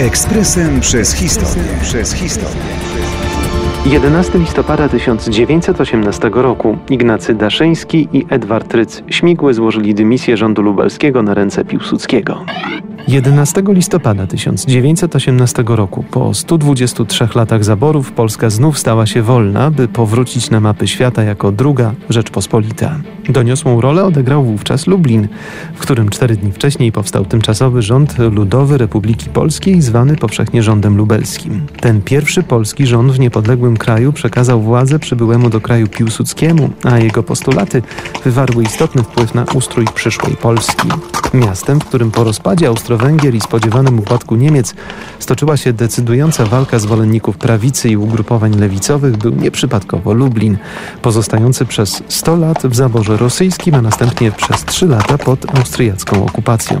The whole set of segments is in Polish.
Ekspresem przez historię. Przez historię. 11 listopada 1918 roku Ignacy Daszyński i Edward Ryc Śmigły złożyli dymisję rządu lubelskiego na ręce Piłsudskiego. 11 listopada 1918 roku, po 123 latach zaborów, Polska znów stała się wolna, by powrócić na mapy świata jako druga Rzeczpospolita. Doniosłą rolę odegrał wówczas Lublin, w którym cztery dni wcześniej powstał tymczasowy rząd ludowy Republiki Polskiej, zwany powszechnie rządem lubelskim. Ten pierwszy polski rząd w niepodległym kraju przekazał władzę przybyłemu do kraju Piłsudskiemu, a jego postulaty wywarły istotny wpływ na ustrój przyszłej Polski. Miastem, w którym po rozpadzie Austro-Węgier i spodziewanym upadku Niemiec stoczyła się decydująca walka zwolenników prawicy i ugrupowań lewicowych, był nieprzypadkowo Lublin, pozostający przez 100 lat w zaborze rosyjskim, a następnie przez 3 lata pod austriacką okupacją.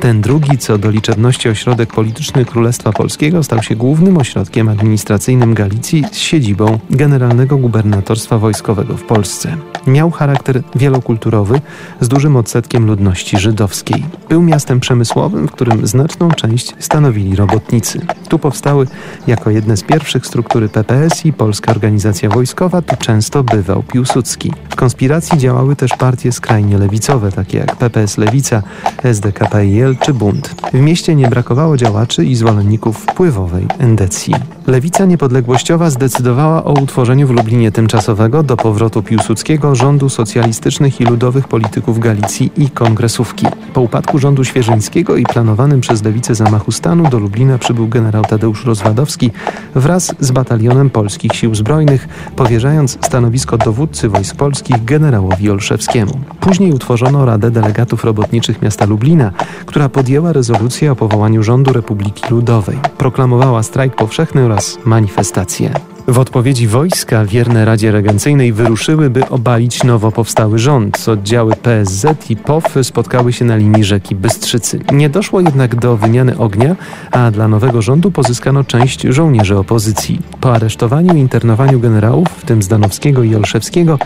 Ten drugi co do liczebności ośrodek polityczny Królestwa Polskiego stał się głównym ośrodkiem administracyjnym Galicji z siedzibą Generalnego Gubernatorstwa Wojskowego w Polsce. Miał charakter wielokulturowy z dużym odsetkiem ludności żydowskiej. Był miastem przemysłowym, w którym znaczną część stanowili robotnicy. Tu powstały jako jedne z pierwszych struktury PPS i Polska Organizacja Wojskowa, tu często bywał Piłsudski. W konspiracji działały też partie skrajnie lewicowe, takie jak PPS Lewica, SDKPIL czy Bund. W mieście nie brakowało działaczy i zwolenników wpływowej endecji. Lewica niepodległościowa zdecydowała o utworzeniu w Lublinie tymczasowego do powrotu Piłsudskiego rządu socjalistycznych i ludowych polityków Galicji i kongresówki. Po upadku rządu Świeżyńskiego i planowanym przez lewicę zamachu stanu do Lublina przybył generał Tadeusz Rozwadowski wraz z batalionem polskich sił zbrojnych, powierzając stanowisko dowódcy wojsk polskich generałowi Olszewskiemu. Później utworzono Radę Delegatów Robotniczych Miasta Lublina, która podjęła rezolucję o powołaniu rządu Republiki Ludowej. Proklamowała strajk powszechny oraz manifestacje. W odpowiedzi wojska wierne Radzie Regencyjnej wyruszyły, by obalić nowo powstały rząd. Oddziały PSZ i POW spotkały się na linii rzeki Bystrzycy. Nie doszło jednak do wymiany ognia, a dla nowego rządu pozyskano część żołnierzy opozycji. Po aresztowaniu i internowaniu generałów, w tym Zdanowskiego i Olszewskiego,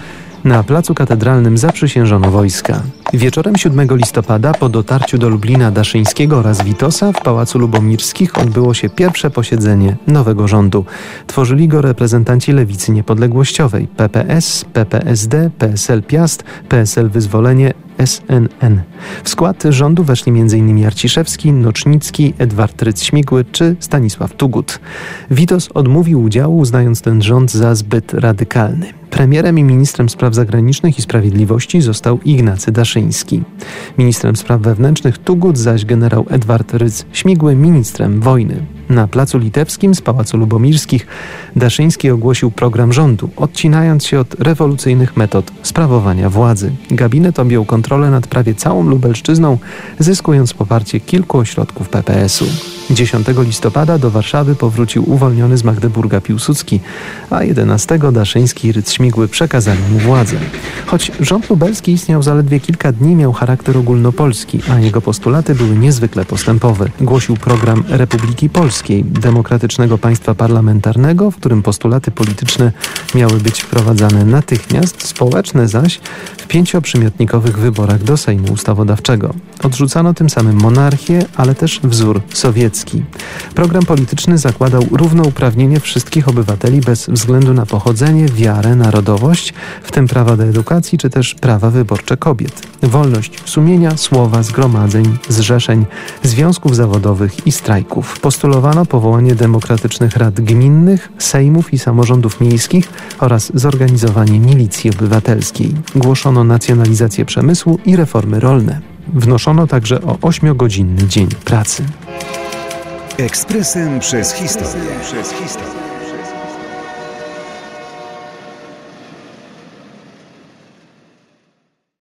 na placu katedralnym zaprzysiężono wojska. Wieczorem 7 listopada po dotarciu do Lublina Daszyńskiego oraz Witosa w Pałacu Lubomirskich odbyło się pierwsze posiedzenie nowego rządu. Tworzyli go reprezentanci lewicy niepodległościowej PPS, PPSD, PSL Piast, PSL Wyzwolenie, SNN. W skład rządu weszli m.in. Arciszewski, Nocznicki, Edward Ryc-Śmigły czy Stanisław Tugut. Witos odmówił udziału, uznając ten rząd za zbyt radykalny. Premierem i ministrem spraw zagranicznych i sprawiedliwości został Ignacy Daszyński. Ministrem spraw wewnętrznych Tugut, zaś generał Edward Ryc-Śmigły ministrem wojny. Na Placu Litewskim z Pałacu Lubomirskich Daszyński ogłosił program rządu, odcinając się od rewolucyjnych metod sprawowania władzy. Gabinet objął kontrolę nad prawie całą Lubelszczyzną, zyskując poparcie kilku ośrodków PPS-u. 10 listopada do Warszawy powrócił uwolniony z Magdeburga Piłsudski, a 11 Daszyński i Ryc-Śmigły przekazali mu władzę. Choć rząd lubelski istniał zaledwie kilka dni, miał charakter ogólnopolski, a jego postulaty były niezwykle postępowe. Głosił program Republiki Polskiej, demokratycznego państwa parlamentarnego, w którym postulaty polityczne miały być wprowadzane natychmiast, społeczne zaś w pięcioprzymiotnikowych wyborach do Sejmu Ustawodawczego. Odrzucano tym samym monarchię, ale też wzór sowiecki. Program polityczny zakładał równouprawnienie wszystkich obywateli bez względu na pochodzenie, wiarę, narodowość, w tym prawa do edukacji czy też prawa wyborcze kobiet. Wolność sumienia, słowa, zgromadzeń, zrzeszeń, związków zawodowych i strajków. Postulowano powołanie demokratycznych rad gminnych, sejmów i samorządów miejskich oraz zorganizowanie milicji obywatelskiej. Głoszono nacjonalizację przemysłu i reformy rolne. Wnoszono także o ośmiogodzinny dzień pracy. Ekspresem przez historię.